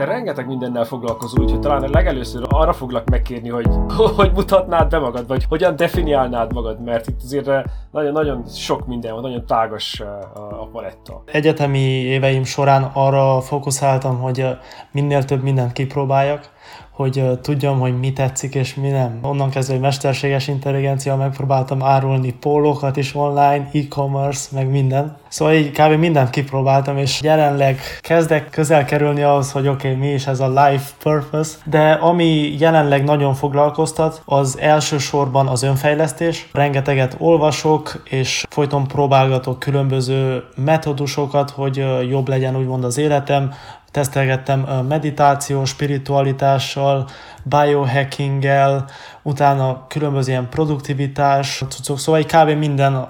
te rengeteg mindennel foglalkozol, úgyhogy talán legelőször arra foglak megkérni, hogy hogy mutatnád be magad, vagy hogyan definiálnád magad, mert itt azért nagyon-nagyon sok minden van, nagyon tágas a paletta. Egyetemi éveim során arra fókuszáltam, hogy minél több mindent kipróbáljak, hogy tudjam, hogy mi tetszik és mi nem. Onnan kezdve, hogy mesterséges intelligencia, megpróbáltam árulni pólókat is online, e-commerce, meg minden. Szóval így kb. mindent kipróbáltam, és jelenleg kezdek közel kerülni ahhoz, hogy oké, okay, mi is ez a life purpose, de ami jelenleg nagyon foglalkoztat, az elsősorban az önfejlesztés. Rengeteget olvasok, és folyton próbálgatok különböző metodusokat, hogy jobb legyen úgymond az életem, tesztelgettem meditáció, spiritualitással, biohackinggel, utána különböző ilyen produktivitás, cuccok, szóval egy kb. minden,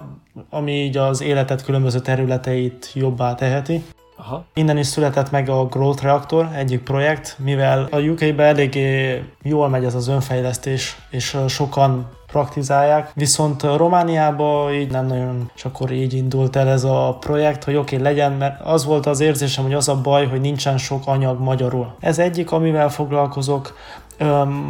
ami így az életet különböző területeit jobbá teheti. Aha. Innen is született meg a Growth Reactor, egyik projekt, mivel a UK-ben eléggé jól megy ez az önfejlesztés, és sokan praktizálják, viszont Romániában így nem nagyon, és akkor így indult el ez a projekt, hogy oké, okay, legyen, mert az volt az érzésem, hogy az a baj, hogy nincsen sok anyag magyarul. Ez egyik, amivel foglalkozok,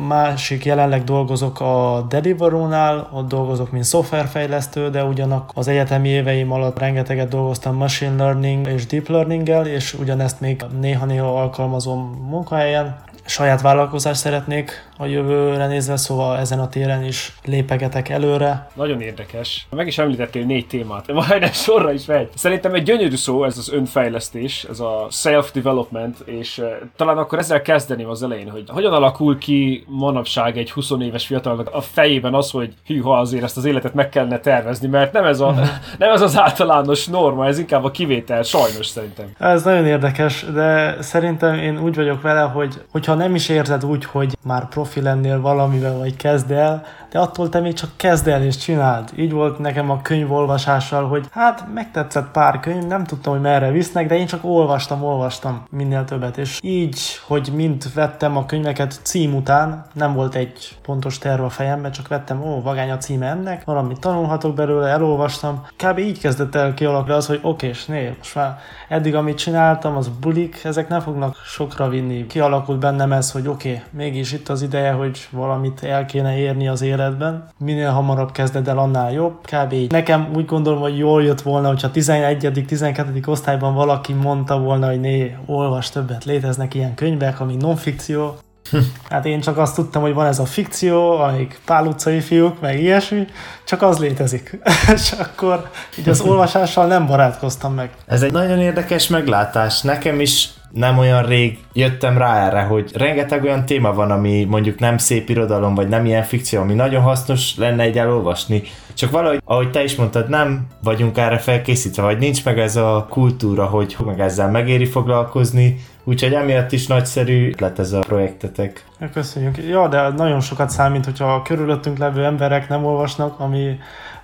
Másik jelenleg dolgozok a Deliveroo-nál, ott dolgozok, mint szoftverfejlesztő, de ugyanak az egyetemi éveim alatt rengeteget dolgoztam machine learning és deep learning-gel, és ugyanezt még néha-néha alkalmazom munkahelyen. Saját vállalkozást szeretnék a jövőre nézve, szóval ezen a téren is lépegetek előre. Nagyon érdekes. Meg is említettél négy témát, majdnem sorra is megy. Szerintem egy gyönyörű szó ez az önfejlesztés, ez a self-development, és uh, talán akkor ezzel kezdeném az elején, hogy hogyan alakul ki manapság egy 20 éves fiatalnak a fejében az, hogy hűha azért ezt az életet meg kellene tervezni, mert nem ez, a, nem ez az általános norma, ez inkább a kivétel, sajnos szerintem. Ez nagyon érdekes, de szerintem én úgy vagyok vele, hogy hogyha nem is érzed úgy, hogy már profi lennél valamivel, vagy kezd el, de attól te még csak kezd el és csináld. Így volt nekem a könyvolvasással, hogy hát megtetszett pár könyv, nem tudtam, hogy merre visznek, de én csak olvastam, olvastam minél többet. És így, hogy mind vettem a könyveket cím után, nem volt egy pontos terv a fejemben, csak vettem, ó, vagány a címe ennek, valamit tanulhatok belőle, elolvastam. Kb. így kezdett el kialakulni az, hogy oké, és né, most már eddig, amit csináltam, az bulik, ezek nem fognak sokra vinni. Kialakult bennem ez, hogy oké, mégis itt az ideje, hogy valamit el kéne érni az életben. Minél hamarabb kezded el, annál jobb. Kb. így. Nekem úgy gondolom, hogy jól jött volna, hogyha 11. 12. osztályban valaki mondta volna, hogy né, olvas többet, léteznek ilyen könyvek, ami non-fikció, Hát én csak azt tudtam, hogy van ez a fikció, amik pál utcai fiúk, meg ilyesmi, csak az létezik. És akkor így az olvasással nem barátkoztam meg. Ez egy nagyon érdekes meglátás. Nekem is nem olyan rég jöttem rá erre, hogy rengeteg olyan téma van, ami mondjuk nem szép irodalom, vagy nem ilyen fikció, ami nagyon hasznos lenne egy elolvasni. Csak valahogy, ahogy te is mondtad, nem vagyunk erre felkészítve, vagy nincs meg ez a kultúra, hogy meg ezzel megéri foglalkozni, Úgyhogy emiatt is nagyszerű lett ez a projektetek. Köszönjük. Ja, de nagyon sokat számít, hogyha a körülöttünk levő emberek nem olvasnak, ami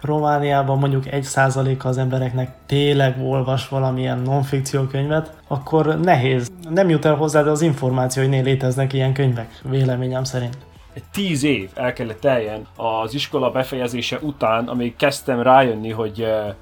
Romániában mondjuk egy százaléka az embereknek tényleg olvas valamilyen non-fikció könyvet, akkor nehéz. Nem jut el hozzá az információ, hogy né léteznek ilyen könyvek, véleményem szerint egy tíz év el kellett teljen az iskola befejezése után, amíg kezdtem rájönni, hogy eh,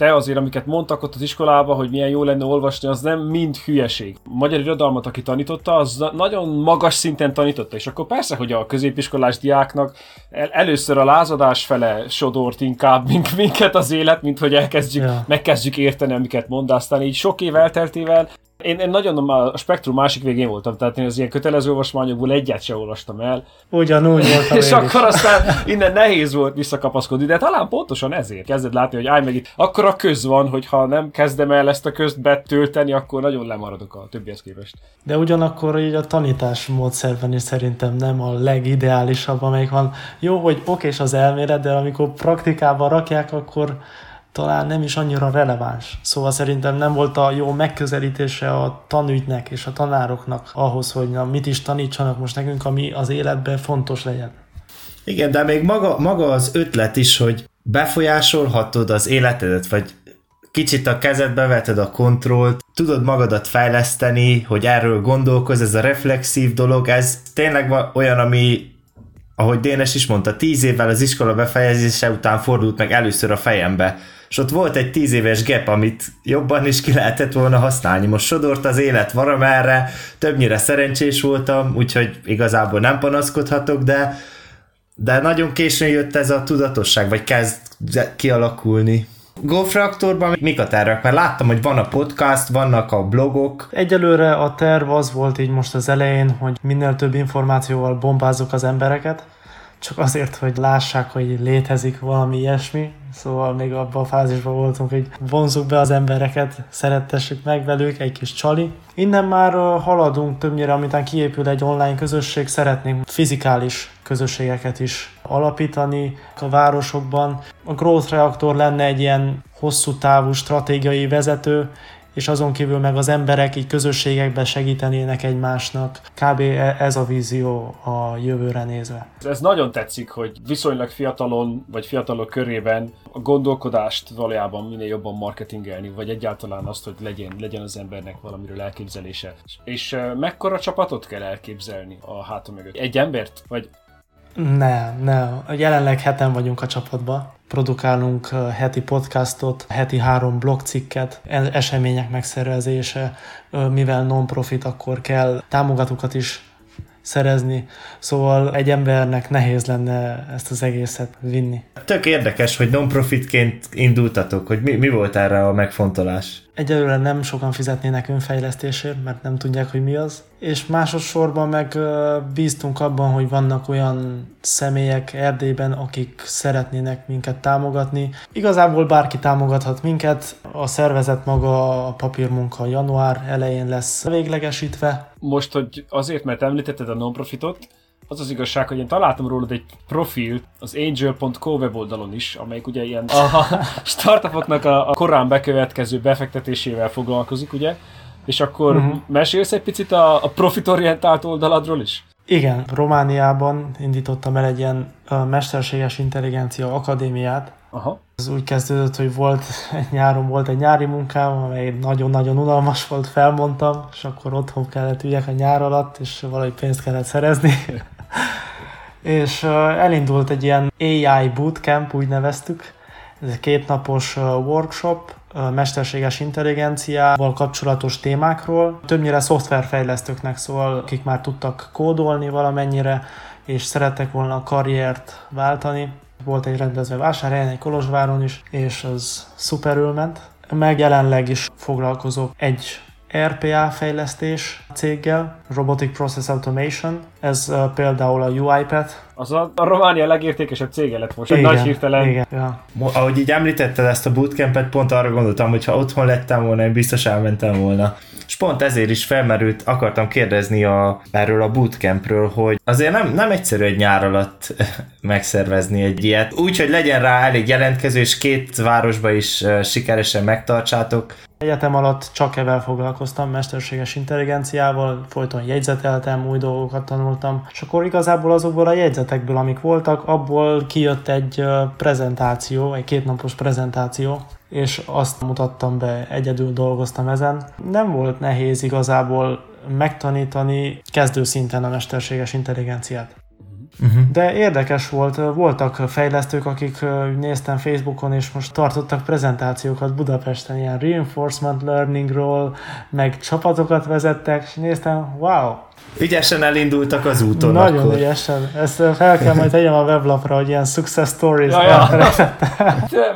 te azért, amiket mondtak ott az iskolában, hogy milyen jó lenne olvasni, az nem mind hülyeség. A magyar irodalmat, aki tanította, az nagyon magas szinten tanította, és akkor persze, hogy a középiskolás diáknak el- először a lázadás fele sodort inkább mint minket az élet, mint hogy elkezdjük, ja. megkezdjük érteni, amiket mond, aztán így sok év elteltével én, én nagyon a spektrum másik végén voltam, tehát én az ilyen kötelező olvasmányokból egyet sem olvastam el. Ugyanúgy voltam És akkor aztán innen nehéz volt visszakapaszkodni, de talán pontosan ezért kezded látni, hogy állj meg itt, akkor a köz van, hogy ha nem kezdem el ezt a közt betölteni, akkor nagyon lemaradok a többihez képest. De ugyanakkor így a tanítás módszerben is szerintem nem a legideálisabb, amelyik van. Jó, hogy okés az elmélet, de amikor praktikában rakják, akkor talán nem is annyira releváns. Szóval szerintem nem volt a jó megközelítése a tanügynek és a tanároknak ahhoz, hogy na, mit is tanítsanak most nekünk, ami az életben fontos legyen. Igen, de még maga, maga az ötlet is, hogy befolyásolhatod az életedet, vagy kicsit a kezedbe veted a kontrollt, tudod magadat fejleszteni, hogy erről gondolkoz, ez a reflexív dolog, ez tényleg olyan, ami ahogy Dénes is mondta, tíz évvel az iskola befejezése után fordult meg először a fejembe, és ott volt egy tíz éves gap, amit jobban is ki lehetett volna használni. Most sodort az élet valamerre, többnyire szerencsés voltam, úgyhogy igazából nem panaszkodhatok, de, de nagyon későn jött ez a tudatosság, vagy kezd kialakulni. GoFraktorban mik a tervek? Mert láttam, hogy van a podcast, vannak a blogok. Egyelőre a terv az volt így most az elején, hogy minél több információval bombázok az embereket, csak azért, hogy lássák, hogy létezik valami ilyesmi. Szóval még abban a fázisban voltunk, hogy vonzuk be az embereket, szerettessük meg velük, egy kis csali. Innen már haladunk többnyire, amitán kiépül egy online közösség, szeretnénk fizikális közösségeket is alapítani a városokban. A Growth Reactor lenne egy ilyen hosszú távú stratégiai vezető, és azon kívül meg az emberek így közösségekben segítenének egymásnak. Kb. E- ez a vízió a jövőre nézve. Ez nagyon tetszik, hogy viszonylag fiatalon, vagy fiatalok körében a gondolkodást valójában minél jobban marketingelni, vagy egyáltalán azt, hogy legyen, legyen az embernek valamiről elképzelése. És mekkora csapatot kell elképzelni a háta mögött? Egy embert? Vagy nem, nem. Jelenleg heten vagyunk a csapatban. Produkálunk heti podcastot, heti három blogcikket, e- események megszervezése, mivel non-profit, akkor kell támogatókat is szerezni, szóval egy embernek nehéz lenne ezt az egészet vinni. Tök érdekes, hogy non-profitként indultatok, hogy mi, mi volt erre a megfontolás? Egyelőre nem sokan fizetnének önfejlesztésért, mert nem tudják, hogy mi az. És másodszorban meg bíztunk abban, hogy vannak olyan személyek Erdélyben, akik szeretnének minket támogatni. Igazából bárki támogathat minket, a szervezet maga a papírmunka január elején lesz véglegesítve. Most, hogy azért, mert említetted a non-profitot, az az igazság, hogy én találtam rólad egy profil az angel.co weboldalon is, amelyik ugye ilyen a startupoknak a, a korán bekövetkező befektetésével foglalkozik, ugye? És akkor uh-huh. mesélsz egy picit a, a profitorientált oldaladról is? Igen, Romániában indítottam el egy ilyen mesterséges intelligencia akadémiát. Aha. Ez úgy kezdődött, hogy volt nyáron volt egy nyári munkám, amely nagyon-nagyon unalmas volt, felmondtam, és akkor otthon kellett üljek a nyár alatt, és valahogy pénzt kellett szerezni. és elindult egy ilyen AI bootcamp, úgy neveztük. Ez egy kétnapos workshop, mesterséges intelligenciával kapcsolatos témákról. Többnyire szoftverfejlesztőknek szól, akik már tudtak kódolni valamennyire, és szerettek volna a karriert váltani. Volt egy rendezve vásárhelyen, egy Kolozsváron is, és az szuperül ment. Meg jelenleg is foglalkozok egy RPA fejlesztés céggel, Robotic Process Automation, ez uh, például a UiPath. Az a, a Románia legértékesebb cége lett most, igen, egy nagy hirtelen. Igen, ja. Ahogy így említetted ezt a bootcampet, pont arra gondoltam, hogy ha otthon lettem volna, én biztos elmentem volna. És pont ezért is felmerült, akartam kérdezni a, erről a bootcampről, hogy azért nem, nem egyszerű egy nyár alatt megszervezni egy ilyet. Úgy, hogy legyen rá elég jelentkező, és két városba is sikeresen megtartsátok. Egyetem alatt csak ebben foglalkoztam, mesterséges intelligenciával, folyton jegyzeteltem, új dolgokat tanultam, és akkor igazából azokból a jegyzetekből, amik voltak, abból kijött egy prezentáció, egy kétnapos prezentáció, és azt mutattam be, egyedül dolgoztam ezen. Nem volt nehéz igazából megtanítani kezdőszinten a mesterséges intelligenciát. Uh-huh. De érdekes volt, voltak fejlesztők, akik néztem Facebookon, és most tartottak prezentációkat Budapesten, ilyen reinforcement learningról, meg csapatokat vezettek, és néztem, wow, Ügyesen elindultak az úton Nagyon akkor. ügyesen. Ezt fel kell majd tegyem a weblapra, hogy ilyen success stories. Ja, ja.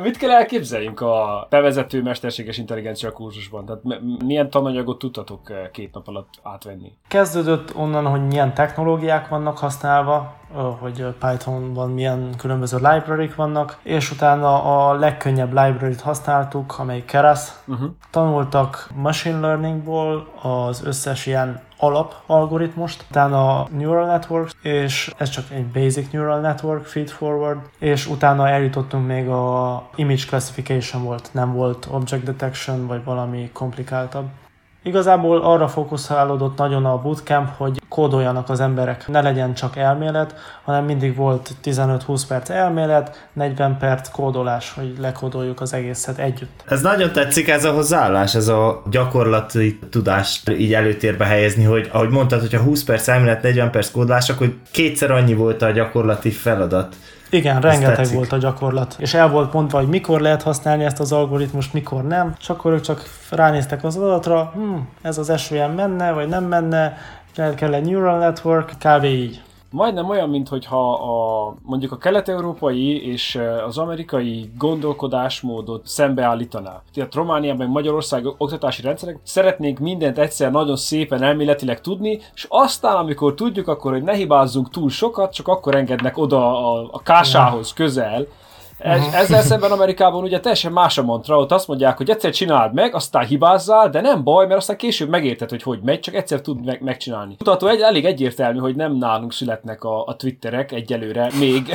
Mit kell elképzeljünk a bevezető mesterséges intelligencia kurzusban? Tehát milyen tananyagot tudtatok két nap alatt átvenni? Kezdődött onnan, hogy milyen technológiák vannak használva, hogy Pythonban milyen különböző library vannak, és utána a legkönnyebb library-t használtuk, amely Keras. Uh-huh. Tanultak machine learningból az összes ilyen alap algoritmust, utána a neural network, és ez csak egy basic neural network, feed forward, és utána eljutottunk még a image classification volt, nem volt object detection, vagy valami komplikáltabb. Igazából arra fókuszálódott nagyon a bootcamp, hogy kódoljanak az emberek. Ne legyen csak elmélet, hanem mindig volt 15-20 perc elmélet, 40 perc kódolás, hogy lekódoljuk az egészet együtt. Ez nagyon tetszik ez a hozzáállás, ez a gyakorlati tudást így előtérbe helyezni, hogy ahogy mondtad, hogyha 20 perc elmélet, 40 perc kódolás, akkor kétszer annyi volt a gyakorlati feladat. Igen, rengeteg tetszik. volt a gyakorlat. És el volt mondva, hogy mikor lehet használni ezt az algoritmust, mikor nem. És akkor ők csak ránéztek az adatra, hm, ez az esően menne, vagy nem menne, kell egy neural network, kb. így majdnem olyan, mint hogyha a, mondjuk a kelet-európai és az amerikai gondolkodásmódot szembeállítaná. Tehát Romániában, Magyarország oktatási rendszerek szeretnénk mindent egyszer nagyon szépen elméletileg tudni, és aztán, amikor tudjuk, akkor hogy ne hibázzunk túl sokat, csak akkor engednek oda a, a kásához közel, ez, ezzel szemben Amerikában ugye teljesen más a mantra, ott azt mondják, hogy egyszer csináld meg, aztán hibázzál, de nem baj, mert aztán később megérted, hogy hogy megy, csak egyszer tud meg, megcsinálni. Mutató egy, elég egyértelmű, hogy nem nálunk születnek a, a Twitterek egyelőre még.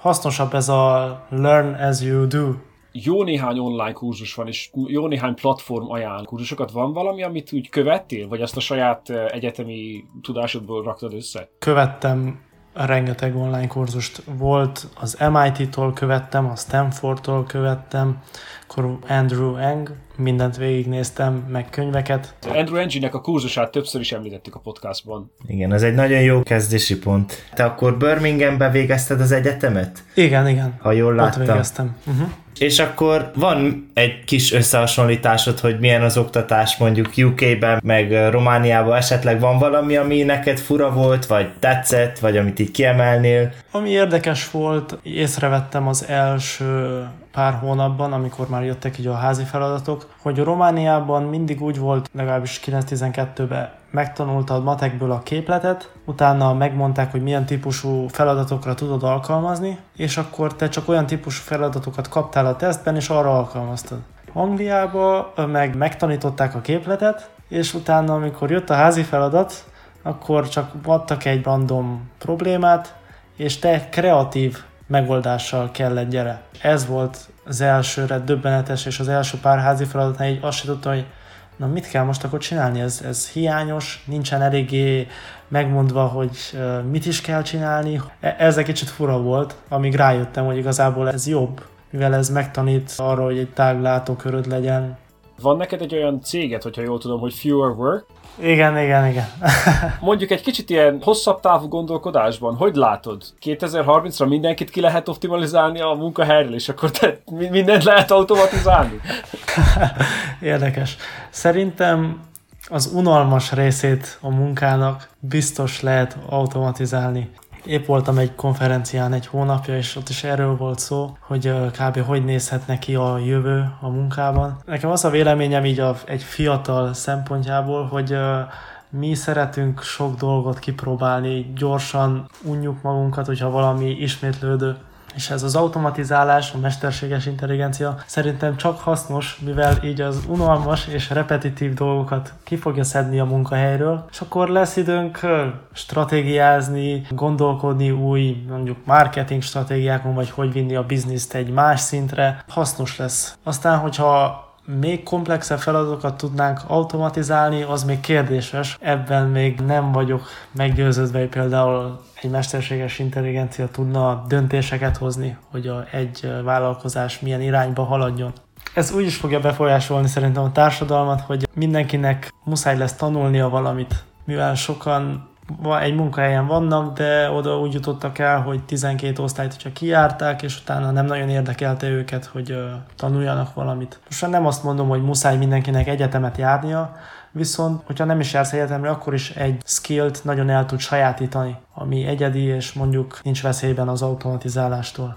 Hasznosabb ez a learn as you do jó néhány online kurzus van, és jó néhány platform ajánl kurzusokat. Van valami, amit úgy követtél, vagy azt a saját eh, egyetemi tudásodból raktad össze? Követtem rengeteg online kurzust volt, az MIT-tól követtem, a Stanfordtól követtem, akkor Andrew Eng, mindent végignéztem, meg könyveket. Andrew Ng-nek a kurzusát többször is említettük a podcastban. Igen, ez egy nagyon jó kezdési pont. Te akkor Birminghambe végezted az egyetemet? Igen, igen. Ha jól láttam. Ott végeztem. Uh-huh. És akkor van egy kis összehasonlításod, hogy milyen az oktatás mondjuk UK-ben, meg Romániában esetleg van valami, ami neked fura volt, vagy tetszett, vagy amit így kiemelnél? Ami érdekes volt, észrevettem az első pár hónapban, amikor már jöttek így a házi feladatok, hogy Romániában mindig úgy volt, legalábbis 9-12-ben megtanultad matekből a képletet, utána megmondták, hogy milyen típusú feladatokra tudod alkalmazni, és akkor te csak olyan típusú feladatokat kaptál a tesztben, és arra alkalmaztad. Angliába meg megtanították a képletet, és utána, amikor jött a házi feladat, akkor csak adtak egy random problémát, és te kreatív megoldással kellett gyere. Ez volt az elsőre döbbenetes, és az első pár házi feladatnál így azt se tudtam, hogy na mit kell most akkor csinálni, ez, ez hiányos, nincsen eléggé megmondva, hogy mit is kell csinálni. E, ez egy kicsit fura volt, amíg rájöttem, hogy igazából ez jobb, mivel ez megtanít arra, hogy egy tág látóköröd legyen. Van neked egy olyan céget, hogyha jól tudom, hogy Fewer Work, igen, igen, igen. Mondjuk egy kicsit ilyen hosszabb távú gondolkodásban, hogy látod? 2030-ra mindenkit ki lehet optimalizálni a munkahelyről, és akkor te mindent lehet automatizálni? Érdekes. Szerintem az unalmas részét a munkának biztos lehet automatizálni. Épp voltam egy konferencián egy hónapja, és ott is erről volt szó, hogy kb. hogy nézhet neki a jövő a munkában. Nekem az a véleményem így a, egy fiatal szempontjából, hogy mi szeretünk sok dolgot kipróbálni, gyorsan unjuk magunkat, hogyha valami ismétlődő és ez az automatizálás, a mesterséges intelligencia szerintem csak hasznos, mivel így az unalmas és repetitív dolgokat ki fogja szedni a munkahelyről, és akkor lesz időnk stratégiázni, gondolkodni új, mondjuk marketing stratégiákon, vagy hogy vinni a bizniszt egy más szintre, hasznos lesz. Aztán, hogyha még komplexebb feladatokat tudnánk automatizálni, az még kérdéses. Ebben még nem vagyok meggyőződve, hogy például egy mesterséges intelligencia tudna döntéseket hozni, hogy a, egy vállalkozás milyen irányba haladjon. Ez úgy is fogja befolyásolni szerintem a társadalmat, hogy mindenkinek muszáj lesz tanulnia valamit, mivel sokan egy munkahelyen vannak, de oda úgy jutottak el, hogy 12 osztályt csak kijárták, és utána nem nagyon érdekelte őket, hogy tanuljanak valamit. Most nem azt mondom, hogy muszáj mindenkinek egyetemet járnia, viszont hogyha nem is jársz egyetemre, akkor is egy skillt nagyon el tud sajátítani, ami egyedi, és mondjuk nincs veszélyben az automatizálástól.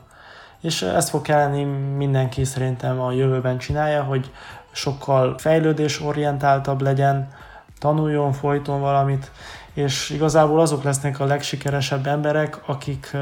És ezt fog kelleni mindenki szerintem a jövőben csinálja, hogy sokkal fejlődésorientáltabb legyen, tanuljon folyton valamit, és igazából azok lesznek a legsikeresebb emberek, akik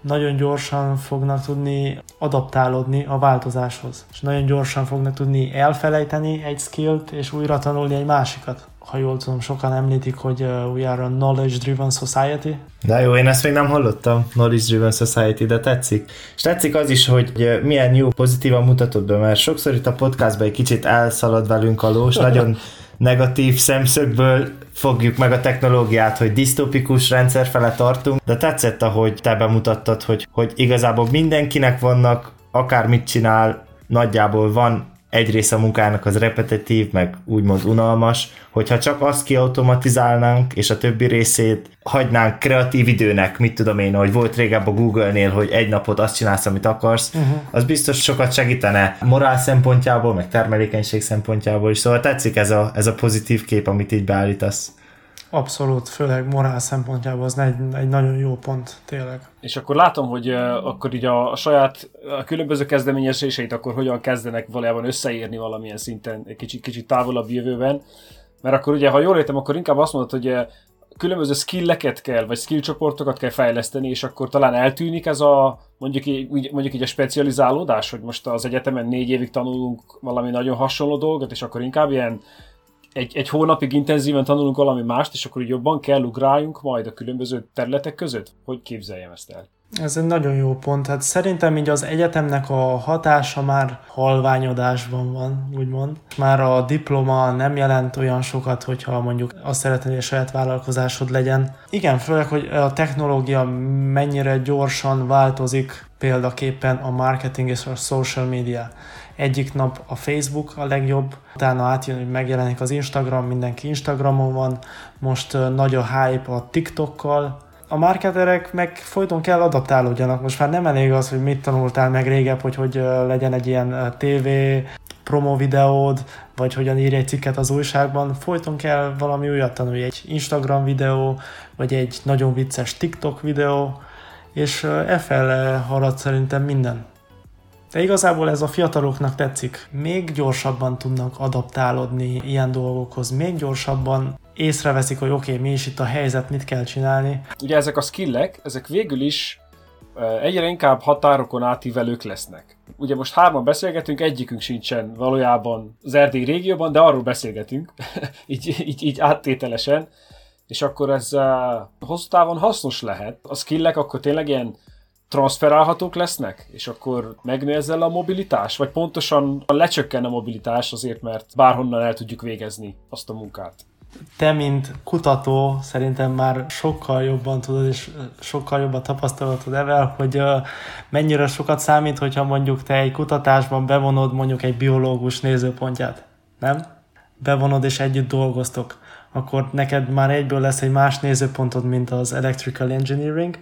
nagyon gyorsan fognak tudni adaptálódni a változáshoz. És nagyon gyorsan fognak tudni elfelejteni egy skillt, és újra tanulni egy másikat. Ha jól tudom, sokan említik, hogy we are a knowledge-driven society. De jó, én ezt még nem hallottam, knowledge-driven society, de tetszik. És tetszik az is, hogy milyen jó, pozitívan mutatod be, mert sokszor itt a podcastban egy kicsit elszalad velünk a lós, nagyon negatív szemszögből fogjuk meg a technológiát, hogy disztopikus rendszer fele tartunk, de tetszett, ahogy te bemutattad, hogy, hogy igazából mindenkinek vannak, akármit csinál, nagyjából van egy része a munkának az repetitív, meg úgymond unalmas, hogyha csak azt kiautomatizálnánk, és a többi részét hagynánk kreatív időnek, mit tudom én, hogy volt régebb a Google-nél, hogy egy napot azt csinálsz, amit akarsz, uh-huh. az biztos sokat segítene morál szempontjából, meg termelékenység szempontjából is, szóval tetszik ez a, ez a pozitív kép, amit így beállítasz. Abszolút, főleg morál szempontjából az egy, egy nagyon jó pont, tényleg. És akkor látom, hogy uh, akkor így a, a saját a különböző kezdeményezéseit akkor hogyan kezdenek valójában összeérni valamilyen szinten, egy kicsit, kicsit távolabb jövőben. Mert akkor ugye, ha jól értem, akkor inkább azt mondod, hogy uh, különböző skilleket kell, vagy skill csoportokat kell fejleszteni, és akkor talán eltűnik ez a mondjuk így, mondjuk így a specializálódás, hogy most az egyetemen négy évig tanulunk valami nagyon hasonló dolgot, és akkor inkább ilyen egy, egy hónapig intenzíven tanulunk valami mást, és akkor jobban kell ugráljunk majd a különböző területek között? Hogy képzeljem ezt el? Ez egy nagyon jó pont. Hát szerintem így az egyetemnek a hatása már halványodásban van, úgymond. Már a diploma nem jelent olyan sokat, hogyha mondjuk azt szeretnél, hogy a saját vállalkozásod legyen. Igen, főleg, hogy a technológia mennyire gyorsan változik, példaképpen a marketing és a social media. Egyik nap a Facebook a legjobb, utána átjön, hogy megjelenik az Instagram, mindenki Instagramon van, most nagy a hype a TikTokkal, a marketerek meg folyton kell adaptálódjanak. Most már nem elég az, hogy mit tanultál meg régebb, hogy hogy legyen egy ilyen TV promo videód, vagy hogyan írj egy cikket az újságban, folyton kell valami újat tanulni, egy Instagram videó, vagy egy nagyon vicces TikTok videó, és e felé halad szerintem minden. De igazából ez a fiataloknak tetszik. Még gyorsabban tudnak adaptálódni ilyen dolgokhoz, még gyorsabban észreveszik, hogy oké, okay, mi is itt a helyzet, mit kell csinálni. Ugye ezek a skillek, ezek végül is egyre inkább határokon átívelők lesznek. Ugye most hárman beszélgetünk, egyikünk sincsen valójában az Erdély régióban, de arról beszélgetünk, így, így, így áttételesen, és akkor ez uh, hosszú távon hasznos lehet. A skillek akkor tényleg ilyen transferálhatók lesznek, és akkor megnő ezzel a mobilitás, vagy pontosan lecsökken a mobilitás azért, mert bárhonnan el tudjuk végezni azt a munkát. Te, mint kutató, szerintem már sokkal jobban tudod, és sokkal jobban tapasztalatod evel, hogy mennyire sokat számít, hogyha mondjuk te egy kutatásban bevonod mondjuk egy biológus nézőpontját, nem? Bevonod és együtt dolgoztok, akkor neked már egyből lesz egy más nézőpontod, mint az electrical engineering,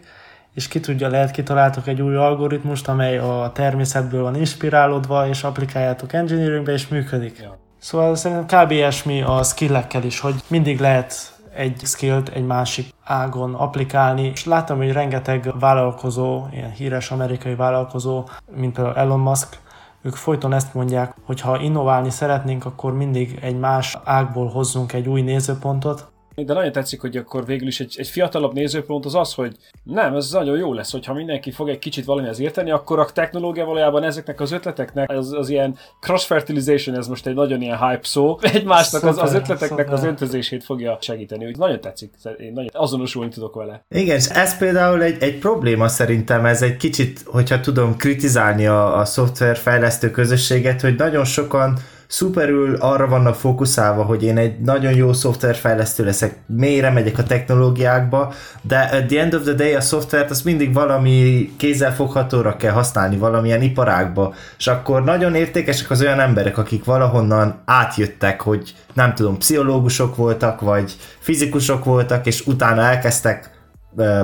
és ki tudja, lehet kitaláltok egy új algoritmust, amely a természetből van inspirálódva, és applikáljátok engineeringbe, és működik. Ja. Szóval szerintem kb. esmi a skillekkel is, hogy mindig lehet egy skillt egy másik ágon applikálni, és láttam, hogy rengeteg vállalkozó, ilyen híres amerikai vállalkozó, mint például Elon Musk, ők folyton ezt mondják, hogy ha innoválni szeretnénk, akkor mindig egy más ágból hozzunk egy új nézőpontot, de nagyon tetszik, hogy akkor végül is egy, egy fiatalabb nézőpont az az, hogy nem, ez nagyon jó lesz, hogyha mindenki fog egy kicsit valamihez érteni, akkor a technológia valójában ezeknek az ötleteknek, az, az ilyen cross-fertilization, ez most egy nagyon ilyen hype szó, egymásnak az, az ötleteknek szuper. az öntözését fogja segíteni. Úgy nagyon tetszik, én nagyon azonosulni tudok vele. Igen, és ez például egy, egy probléma szerintem, ez egy kicsit, hogyha tudom kritizálni a, a szoftverfejlesztő közösséget, hogy nagyon sokan szuperül arra vannak fókuszálva, hogy én egy nagyon jó szoftverfejlesztő leszek, mélyre megyek a technológiákba, de at the end of the day a szoftvert azt mindig valami kézzelfoghatóra kell használni, valamilyen iparágba, és akkor nagyon értékesek az olyan emberek, akik valahonnan átjöttek, hogy nem tudom, pszichológusok voltak, vagy fizikusok voltak, és utána elkezdtek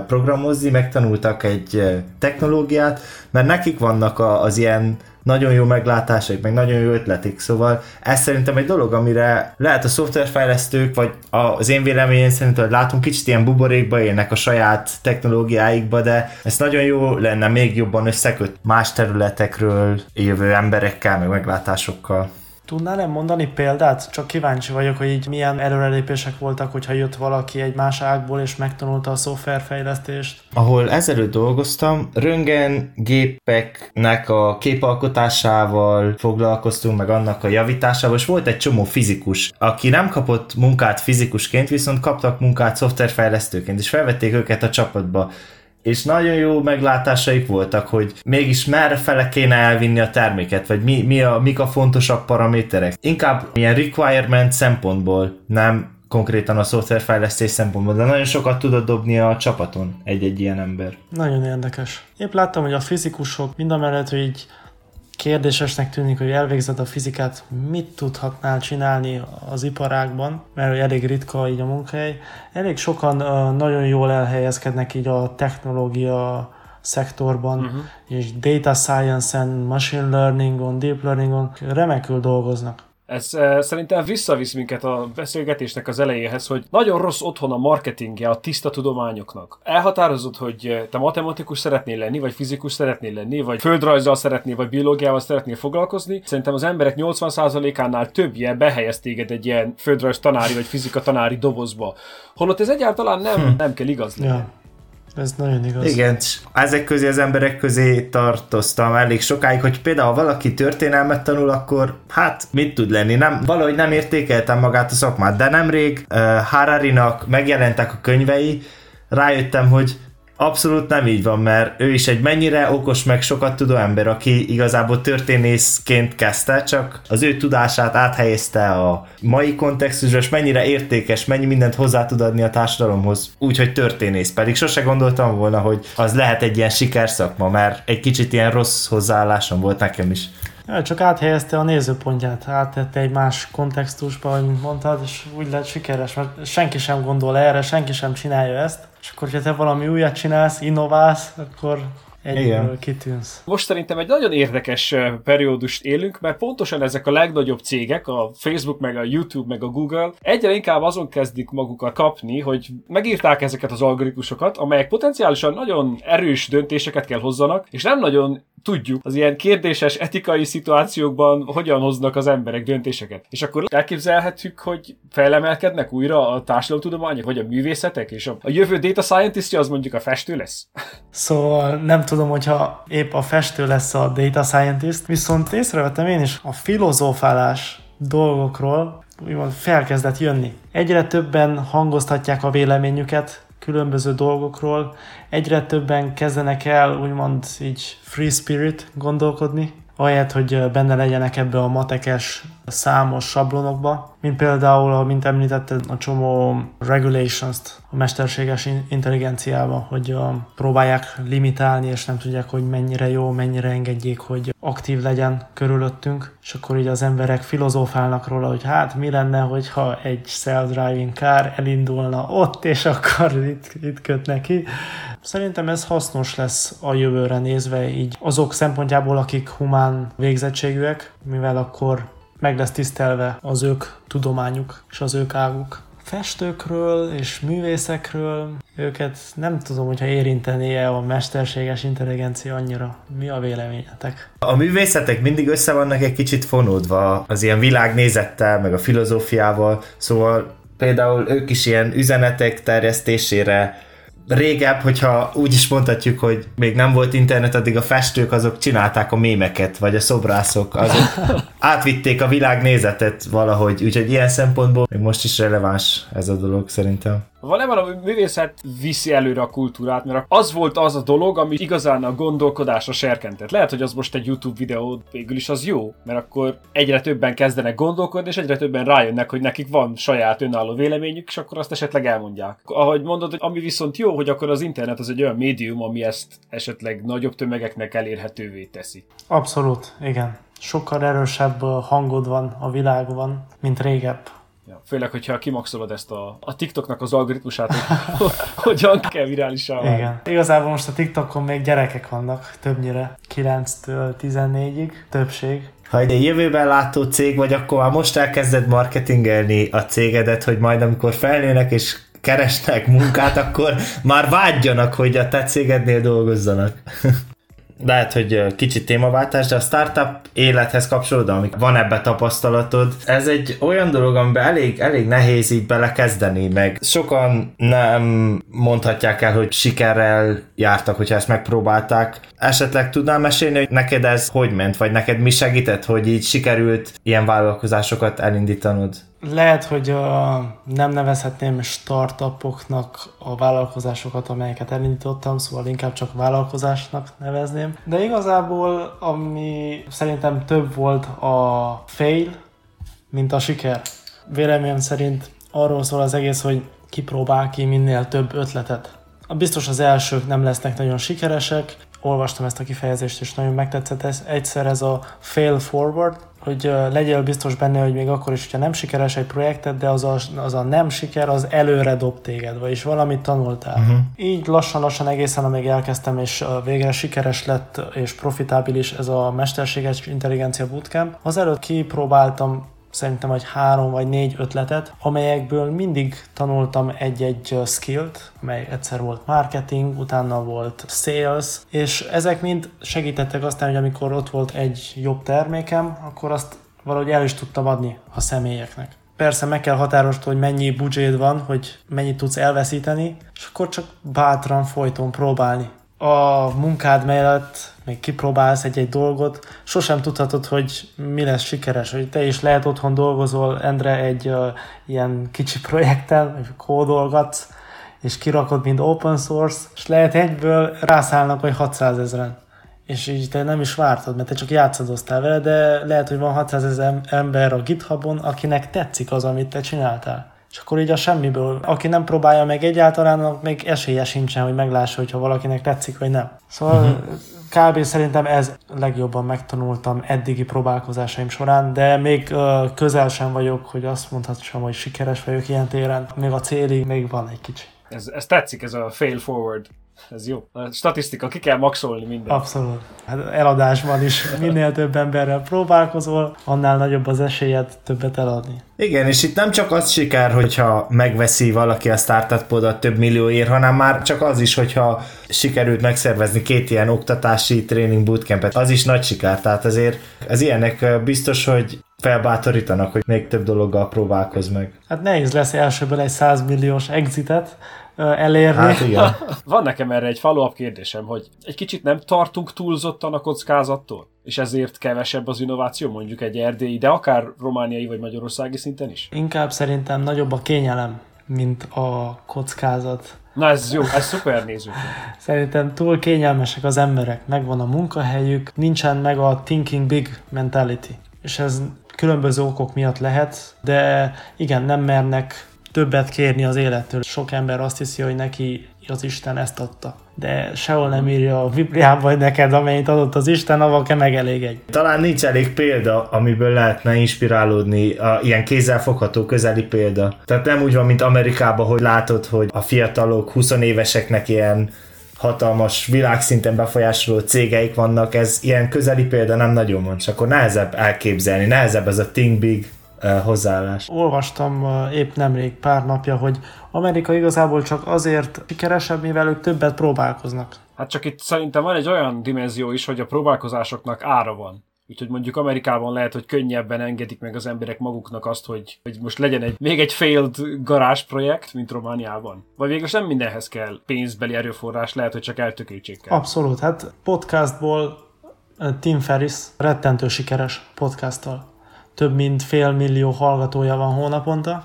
programozni, megtanultak egy technológiát, mert nekik vannak az ilyen nagyon jó meglátásaik, meg nagyon jó ötletik, szóval ez szerintem egy dolog, amire lehet a szoftverfejlesztők, vagy az én véleményem szerint, hogy látunk kicsit ilyen buborékba élnek a saját technológiáikba, de ez nagyon jó lenne még jobban összeköt más területekről jövő emberekkel, meg meglátásokkal. Tudnál nem mondani példát? Csak kíváncsi vagyok, hogy így milyen előrelépések voltak, hogyha jött valaki egy más ágból és megtanulta a szoftverfejlesztést. Ahol ezelőtt dolgoztam, röngen gépeknek a képalkotásával foglalkoztunk, meg annak a javításával, és volt egy csomó fizikus, aki nem kapott munkát fizikusként, viszont kaptak munkát szoftverfejlesztőként, és felvették őket a csapatba és nagyon jó meglátásaik voltak, hogy mégis merre fele kéne elvinni a terméket, vagy mi, mi a, mik a fontosabb paraméterek. Inkább ilyen requirement szempontból, nem konkrétan a szoftverfejlesztés szempontból, de nagyon sokat tudod dobni a csapaton egy-egy ilyen ember. Nagyon érdekes. Épp láttam, hogy a fizikusok mind a mellett, hogy így kérdésesnek tűnik, hogy elvégzed a fizikát, mit tudhatnál csinálni az iparágban, mert elég ritka így a munkahely. Elég sokan nagyon jól elhelyezkednek így a technológia szektorban, uh-huh. és data science and machine learning-on, deep learning-on remekül dolgoznak. Ez e, szerintem visszavisz minket a beszélgetésnek az elejéhez, hogy nagyon rossz otthon a marketingje a tiszta tudományoknak. Elhatározod, hogy te matematikus szeretnél lenni, vagy fizikus szeretnél lenni, vagy földrajzzal szeretnél, vagy biológiával szeretnél foglalkozni. Szerintem az emberek 80%-ánál többje behelyez téged egy ilyen földrajz tanári, vagy fizika tanári dobozba. Holott ez egyáltalán nem, hm. nem kell igaz lenni. Ja. Ez nagyon igaz. Igen, ezek közé az emberek közé tartoztam elég sokáig, hogy például ha valaki történelmet tanul, akkor hát mit tud lenni? Nem, valahogy nem értékeltem magát a szakmát, de nemrég uh, Harari-nak megjelentek a könyvei, rájöttem, hogy Abszolút nem így van, mert ő is egy mennyire okos, meg sokat tudó ember, aki igazából történészként kezdte, csak az ő tudását áthelyezte a mai kontextusra, és mennyire értékes, mennyi mindent hozzá tud adni a társadalomhoz, úgyhogy történész. Pedig sose gondoltam volna, hogy az lehet egy ilyen sikerszakma, mert egy kicsit ilyen rossz hozzáállásom volt nekem is. Ja, csak áthelyezte a nézőpontját, áttette egy más kontextusba, ahogy mondtad, és úgy lett sikeres, mert senki sem gondol erre, senki sem csinálja ezt, és akkor, hogyha te valami újat csinálsz, innoválsz, akkor Egyből kitűnsz. Most szerintem egy nagyon érdekes periódust élünk, mert pontosan ezek a legnagyobb cégek, a Facebook, meg a YouTube, meg a Google egyre inkább azon kezdik magukat kapni, hogy megírták ezeket az algoritmusokat, amelyek potenciálisan nagyon erős döntéseket kell hozzanak, és nem nagyon tudjuk az ilyen kérdéses etikai szituációkban hogyan hoznak az emberek döntéseket. És akkor elképzelhetjük, hogy felemelkednek újra a társadalomtudományok, vagy a művészetek, és a, a jövő data scientist az mondjuk a festő lesz. Szóval nem tudom, hogyha épp a festő lesz a data scientist, viszont észrevettem én is a filozófálás dolgokról, úgymond felkezdett jönni. Egyre többen hangoztatják a véleményüket, különböző dolgokról. Egyre többen kezdenek el úgymond így free spirit gondolkodni, ahelyett, hogy benne legyenek ebbe a matekes számos sablonokba, mint például, mint említetted, a csomó regulations-t a mesterséges intelligenciába, hogy próbálják limitálni, és nem tudják, hogy mennyire jó, mennyire engedjék, hogy aktív legyen körülöttünk, és akkor így az emberek filozófálnak róla, hogy hát mi lenne, hogyha egy self-driving car elindulna ott, és akkor itt, itt köt neki. Szerintem ez hasznos lesz a jövőre nézve, így azok szempontjából, akik humán végzettségűek, mivel akkor meg lesz tisztelve az ők tudományuk és az ők águk. Festőkről és művészekről őket nem tudom, hogyha érintené-e a mesterséges intelligencia annyira. Mi a véleményetek? A művészetek mindig össze vannak egy kicsit fonódva az ilyen világnézettel, meg a filozófiával, szóval például ők is ilyen üzenetek terjesztésére régebb, hogyha úgy is mondhatjuk, hogy még nem volt internet, addig a festők azok csinálták a mémeket, vagy a szobrászok, azok átvitték a világ nézetet valahogy, úgyhogy ilyen szempontból még most is releváns ez a dolog szerintem. Valójában a művészet viszi előre a kultúrát, mert az volt az a dolog, ami igazán a gondolkodásra serkentett. Lehet, hogy az most egy YouTube videó végül is az jó, mert akkor egyre többen kezdenek gondolkodni, és egyre többen rájönnek, hogy nekik van saját önálló véleményük, és akkor azt esetleg elmondják. Ahogy mondod, ami viszont jó, hogy akkor az internet az egy olyan médium, ami ezt esetleg nagyobb tömegeknek elérhetővé teszi. Abszolút, igen. Sokkal erősebb hangod van a világban, mint régebb. Főleg, hogyha kimaxolod ezt a, a TikToknak az algoritmusát, hogy hogyan kell virálisá Igen. Igazából most a TikTokon még gyerekek vannak, többnyire 9-től 14-ig, többség. Ha egy jövőben látó cég vagy, akkor már most elkezded marketingelni a cégedet, hogy majd amikor felnőnek és keresnek munkát, akkor már vágyjanak, hogy a te cégednél dolgozzanak. lehet, hogy kicsit témaváltás, de a startup élethez kapcsolódva, amik van ebbe tapasztalatod, ez egy olyan dolog, amiben elég, elég nehéz így belekezdeni, meg sokan nem mondhatják el, hogy sikerrel jártak, hogyha ezt megpróbálták. Esetleg tudnál mesélni, hogy neked ez hogy ment, vagy neked mi segített, hogy így sikerült ilyen vállalkozásokat elindítanod? Lehet, hogy uh, nem nevezhetném startupoknak a vállalkozásokat, amelyeket elindítottam, szóval inkább csak vállalkozásnak nevezném. De igazából, ami szerintem több volt a fail, mint a siker. Véleményem szerint arról szól az egész, hogy kipróbál ki minél több ötletet. Biztos az elsők nem lesznek nagyon sikeresek, olvastam ezt a kifejezést, és nagyon megtetszett ez. Egyszer ez a fail forward, hogy legyél biztos benne, hogy még akkor is, hogyha nem sikeres egy projekted, de az a, az a nem siker, az előre dob téged, vagyis valamit tanultál. Uh-huh. Így lassan-lassan egészen, amíg elkezdtem, és végre sikeres lett, és profitábilis ez a mesterséges intelligencia bootcamp. Az előtt kipróbáltam szerintem egy három vagy négy ötletet, amelyekből mindig tanultam egy-egy skillt, mely egyszer volt marketing, utána volt sales, és ezek mind segítettek aztán, hogy amikor ott volt egy jobb termékem, akkor azt valahogy el is tudtam adni a személyeknek. Persze meg kell határozni, hogy mennyi budget van, hogy mennyit tudsz elveszíteni, és akkor csak bátran folyton próbálni a munkád mellett még kipróbálsz egy-egy dolgot, sosem tudhatod, hogy mi lesz sikeres, hogy te is lehet otthon dolgozol, Endre, egy uh, ilyen kicsi projekten, kódolgatsz, és kirakod, mint open source, és lehet egyből rászállnak, hogy 600 ezeren. És így te nem is vártad, mert te csak játszadoztál vele, de lehet, hogy van 600 ezer ember a GitHubon, akinek tetszik az, amit te csináltál. És akkor így a semmiből, aki nem próbálja meg egyáltalán, még esélye sincsen, hogy meglássa, hogyha valakinek tetszik, vagy nem. Szóval uh-huh. Kb. szerintem ez legjobban megtanultam eddigi próbálkozásaim során, de még közel sem vagyok, hogy azt mondhassam, hogy sikeres vagyok ilyen téren. Még a célig még van egy kicsi. Ez, ez tetszik, ez a fail forward ez jó. A statisztika, ki kell maxolni minden. Abszolút. Hát eladásban is minél több emberrel próbálkozol, annál nagyobb az esélyed többet eladni. Igen, és itt nem csak az siker, hogyha megveszi valaki a startupodat több millióért, hanem már csak az is, hogyha sikerült megszervezni két ilyen oktatási tréning bootcampet, az is nagy siker. Tehát azért az ilyenek biztos, hogy felbátorítanak, hogy még több dologgal próbálkozz meg. Hát nehéz lesz elsőből egy 100 milliós exitet, elérni. Hát igen. Van nekem erre egy follow-up kérdésem, hogy egy kicsit nem tartunk túlzottan a kockázattól? És ezért kevesebb az innováció, mondjuk egy erdélyi, de akár romániai vagy magyarországi szinten is? Inkább szerintem nagyobb a kényelem, mint a kockázat. Na ez jó, ez szuper néző. Szerintem túl kényelmesek az emberek, megvan a munkahelyük, nincsen meg a thinking big mentality. És ez különböző okok miatt lehet, de igen, nem mernek többet kérni az élettől. Sok ember azt hiszi, hogy neki az Isten ezt adta. De sehol nem írja a Bibliában, hogy neked, amennyit adott az Isten, avval kell egy. Talán nincs elég példa, amiből lehetne inspirálódni, a, ilyen kézzelfogható közeli példa. Tehát nem úgy van, mint Amerikában, hogy látod, hogy a fiatalok, 20 éveseknek ilyen hatalmas világszinten befolyásoló cégeik vannak, ez ilyen közeli példa nem nagyon van, csak akkor nehezebb elképzelni, nehezebb ez a think big hozzáállás. Olvastam épp nemrég pár napja, hogy Amerika igazából csak azért sikeresebb, mivel ők többet próbálkoznak. Hát csak itt szerintem van egy olyan dimenzió is, hogy a próbálkozásoknak ára van. Úgyhogy mondjuk Amerikában lehet, hogy könnyebben engedik meg az emberek maguknak azt, hogy, hogy most legyen egy, még egy failed garázsprojekt, mint Romániában. Vagy végül nem mindenhez kell pénzbeli erőforrás, lehet, hogy csak eltökéltség kell. Abszolút, hát podcastból Tim Ferris rettentő sikeres podcasttal több mint fél millió hallgatója van hónaponta,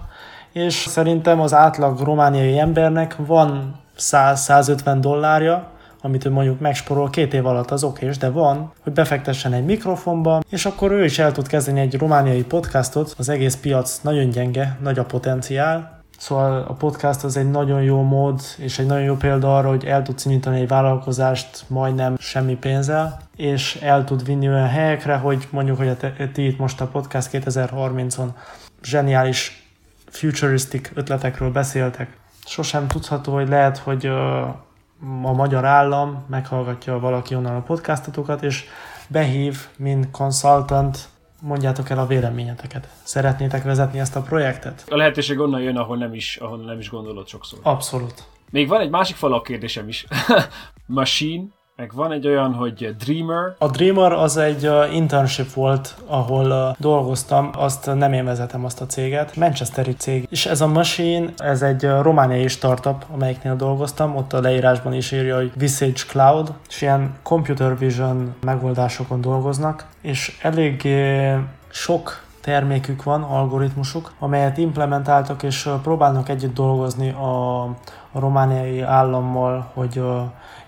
és szerintem az átlag romániai embernek van 100-150 dollárja, amit ő mondjuk megsporol két év alatt, az okés, de van, hogy befektessen egy mikrofonba, és akkor ő is el tud kezdeni egy romániai podcastot, az egész piac nagyon gyenge, nagy a potenciál, Szóval a podcast az egy nagyon jó mód, és egy nagyon jó példa arra, hogy el tudsz indítani egy vállalkozást majdnem semmi pénzzel, és el tud vinni olyan helyekre, hogy mondjuk, hogy a te, ti itt most a podcast 2030-on zseniális futuristic ötletekről beszéltek. Sosem tudható, hogy lehet, hogy a magyar állam meghallgatja valaki onnan a podcastotokat, és behív, mint consultant mondjátok el a véleményeteket. Szeretnétek vezetni ezt a projektet? A lehetőség onnan jön, ahol nem is, ahol nem is gondolod sokszor. Abszolút. Még van egy másik falak kérdésem is. Machine meg van egy olyan, hogy Dreamer. A Dreamer az egy internship volt, ahol dolgoztam, azt nem én vezetem azt a céget, Manchesteri cég. És ez a Machine, ez egy romániai startup, amelyiknél dolgoztam, ott a leírásban is írja, hogy Visage Cloud, és ilyen computer vision megoldásokon dolgoznak, és eléggé sok termékük van, algoritmusuk, amelyet implementáltak és próbálnak együtt dolgozni a, a romániai állammal, hogy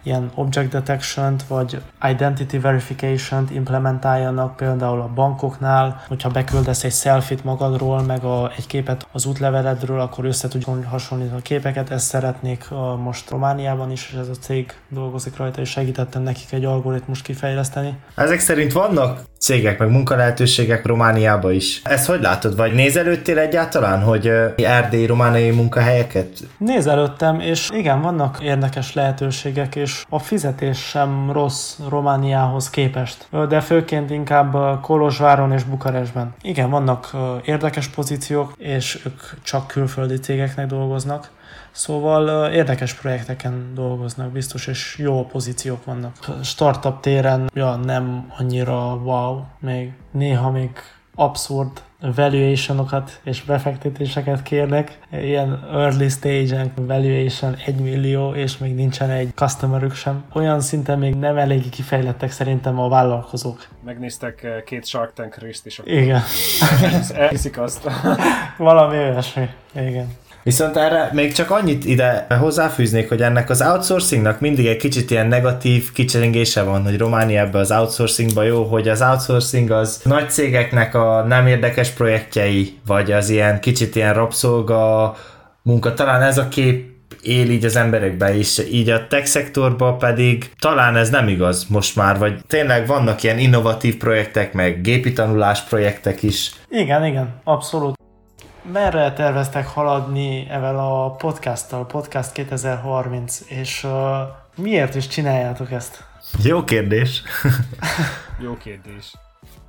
ilyen object detection-t vagy identity verification-t implementáljanak például a bankoknál, hogyha beküldesz egy selfit magadról, meg a, egy képet az útleveledről, akkor össze tudjuk hasonlítani a képeket, ezt szeretnék most Romániában is, és ez a cég dolgozik rajta, és segítettem nekik egy algoritmus kifejleszteni. Ezek szerint vannak cégek, meg munkalehetőségek Romániában is. Ezt hogy látod, vagy nézelődtél egyáltalán, hogy erdélyi romániai munkahelyeket? Nézelődtem, és igen, vannak érdekes lehetőségek, és és a fizetés sem rossz Romániához képest, de főként inkább Kolozsváron és Bukarestben. Igen, vannak érdekes pozíciók, és ők csak külföldi cégeknek dolgoznak, Szóval érdekes projekteken dolgoznak biztos, és jó pozíciók vannak. Startup téren ja, nem annyira wow, még néha még abszurd valuationokat és befektetéseket kérnek. Ilyen early stage-en valuation 1 millió, és még nincsen egy customerük sem. Olyan szinten még nem eléggé kifejlettek szerintem a vállalkozók. Megnéztek eh, két Shark Tank részt is. Igen. Elhiszik azt. Valami olyasmi. Igen. Viszont erre még csak annyit ide hozzáfűznék, hogy ennek az outsourcingnak mindig egy kicsit ilyen negatív kicseringése van, hogy Romániában az outsourcingba jó, hogy az outsourcing az nagy cégeknek a nem érdekes projektjei, vagy az ilyen kicsit ilyen rabszolga munka. Talán ez a kép él így az emberekbe is, így a tech szektorban pedig talán ez nem igaz most már, vagy tényleg vannak ilyen innovatív projektek, meg gépi tanulás projektek is. Igen, igen, abszolút merre terveztek haladni evel a podcasttal, Podcast 2030, és uh, miért is csináljátok ezt? Jó kérdés. Jó kérdés.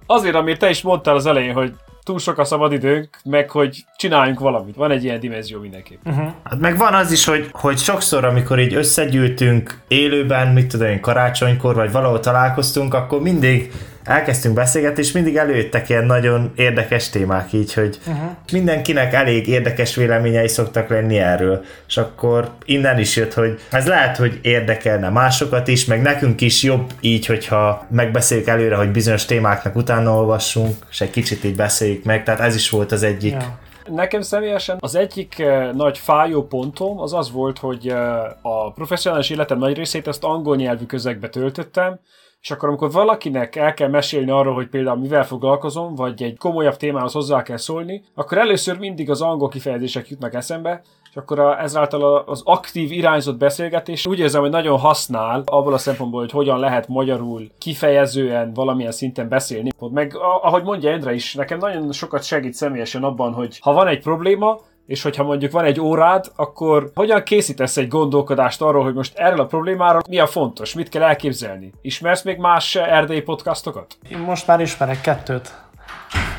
Azért, amit te is mondtál az elején, hogy túl sok a szabadidőnk, meg hogy csináljunk valamit. Van egy ilyen dimenzió mindenképp. Uh-huh. Hát meg van az is, hogy, hogy sokszor, amikor így összegyűltünk élőben, mit tudom én, karácsonykor, vagy valahol találkoztunk, akkor mindig elkezdtünk beszélgetni, és mindig előjöttek ilyen nagyon érdekes témák így, hogy uh-huh. mindenkinek elég érdekes véleményei szoktak lenni erről, és akkor innen is jött, hogy ez lehet, hogy érdekelne másokat is, meg nekünk is jobb így, hogyha megbeszéljük előre, hogy bizonyos témáknak utána olvassunk, és egy kicsit így beszéljük meg, tehát ez is volt az egyik yeah. Nekem személyesen az egyik uh, nagy fájó pontom az az volt, hogy uh, a professzionális életem nagy részét ezt angol nyelvű közegbe töltöttem, és akkor amikor valakinek el kell mesélni arról, hogy például mivel foglalkozom, vagy egy komolyabb témához hozzá kell szólni, akkor először mindig az angol kifejezések jutnak eszembe, és akkor a, ezáltal az aktív irányzott beszélgetés úgy érzem, hogy nagyon használ abból a szempontból, hogy hogyan lehet magyarul kifejezően valamilyen szinten beszélni. Meg ahogy mondja Endre is, nekem nagyon sokat segít személyesen abban, hogy ha van egy probléma, és hogyha mondjuk van egy órád, akkor hogyan készítesz egy gondolkodást arról, hogy most erről a problémáról mi a fontos, mit kell elképzelni? Ismersz még más erdélyi podcastokat? Én most már ismerek kettőt.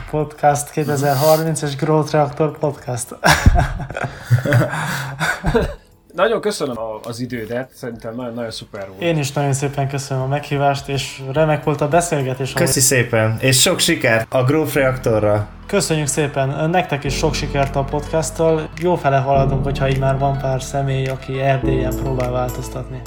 Podcast 2030 és Growth Reactor Podcast. nagyon köszönöm az idődet, szerintem nagyon-nagyon szuper volt. Én is nagyon szépen köszönöm a meghívást, és remek volt a beszélgetés. Köszi ahogy... szépen, és sok sikert a Growth Reactorra. Köszönjük szépen, nektek is sok sikert a podcasttal. Jó fele haladunk, hogyha így már van pár személy, aki Erdélyen próbál változtatni.